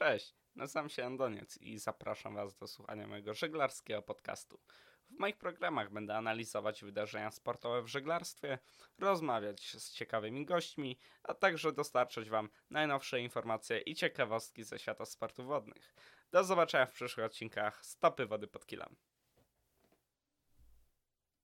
Cześć, nazywam się Andoniec i zapraszam Was do słuchania mojego żeglarskiego podcastu. W moich programach będę analizować wydarzenia sportowe w żeglarstwie, rozmawiać z ciekawymi gośćmi, a także dostarczać Wam najnowsze informacje i ciekawostki ze świata sportów wodnych. Do zobaczenia w przyszłych odcinkach Stopy Wody pod Kilem.